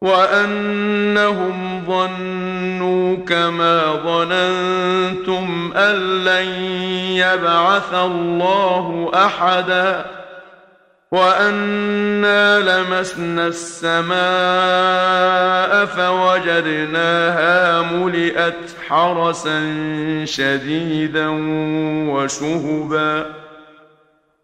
وانهم ظنوا كما ظننتم ان لن يبعث الله احدا وانا لمسنا السماء فوجدناها ملئت حرسا شديدا وشهبا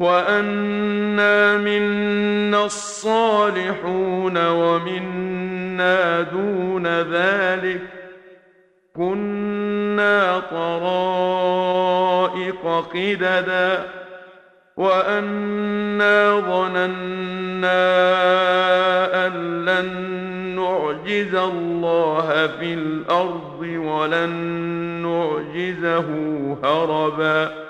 وانا منا الصالحون ومنا دون ذلك كنا طرائق قددا وانا ظننا ان لن نعجز الله في الأرض ولن نعجزه هربا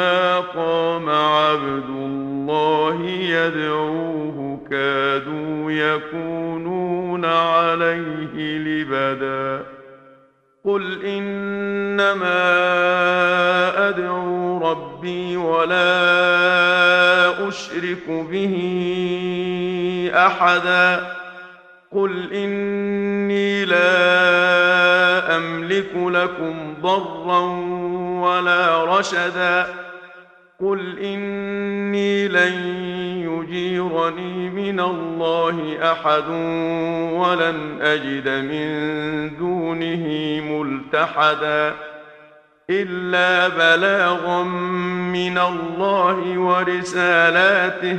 قام عبد الله يدعوه كادوا يكونون عليه لبدا قل انما ادعو ربي ولا اشرك به احدا قل اني لا املك لكم ضرا ولا رشدا قل اني لن يجيرني من الله احد ولن اجد من دونه ملتحدا الا بلاغا من الله ورسالاته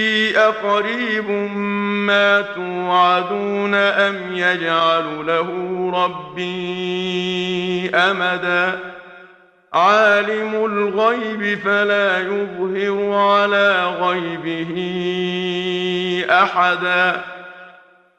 أقريب ما توعدون أم يجعل له ربي أمدا؟ عالم الغيب فلا يظهر على غيبه أحدا.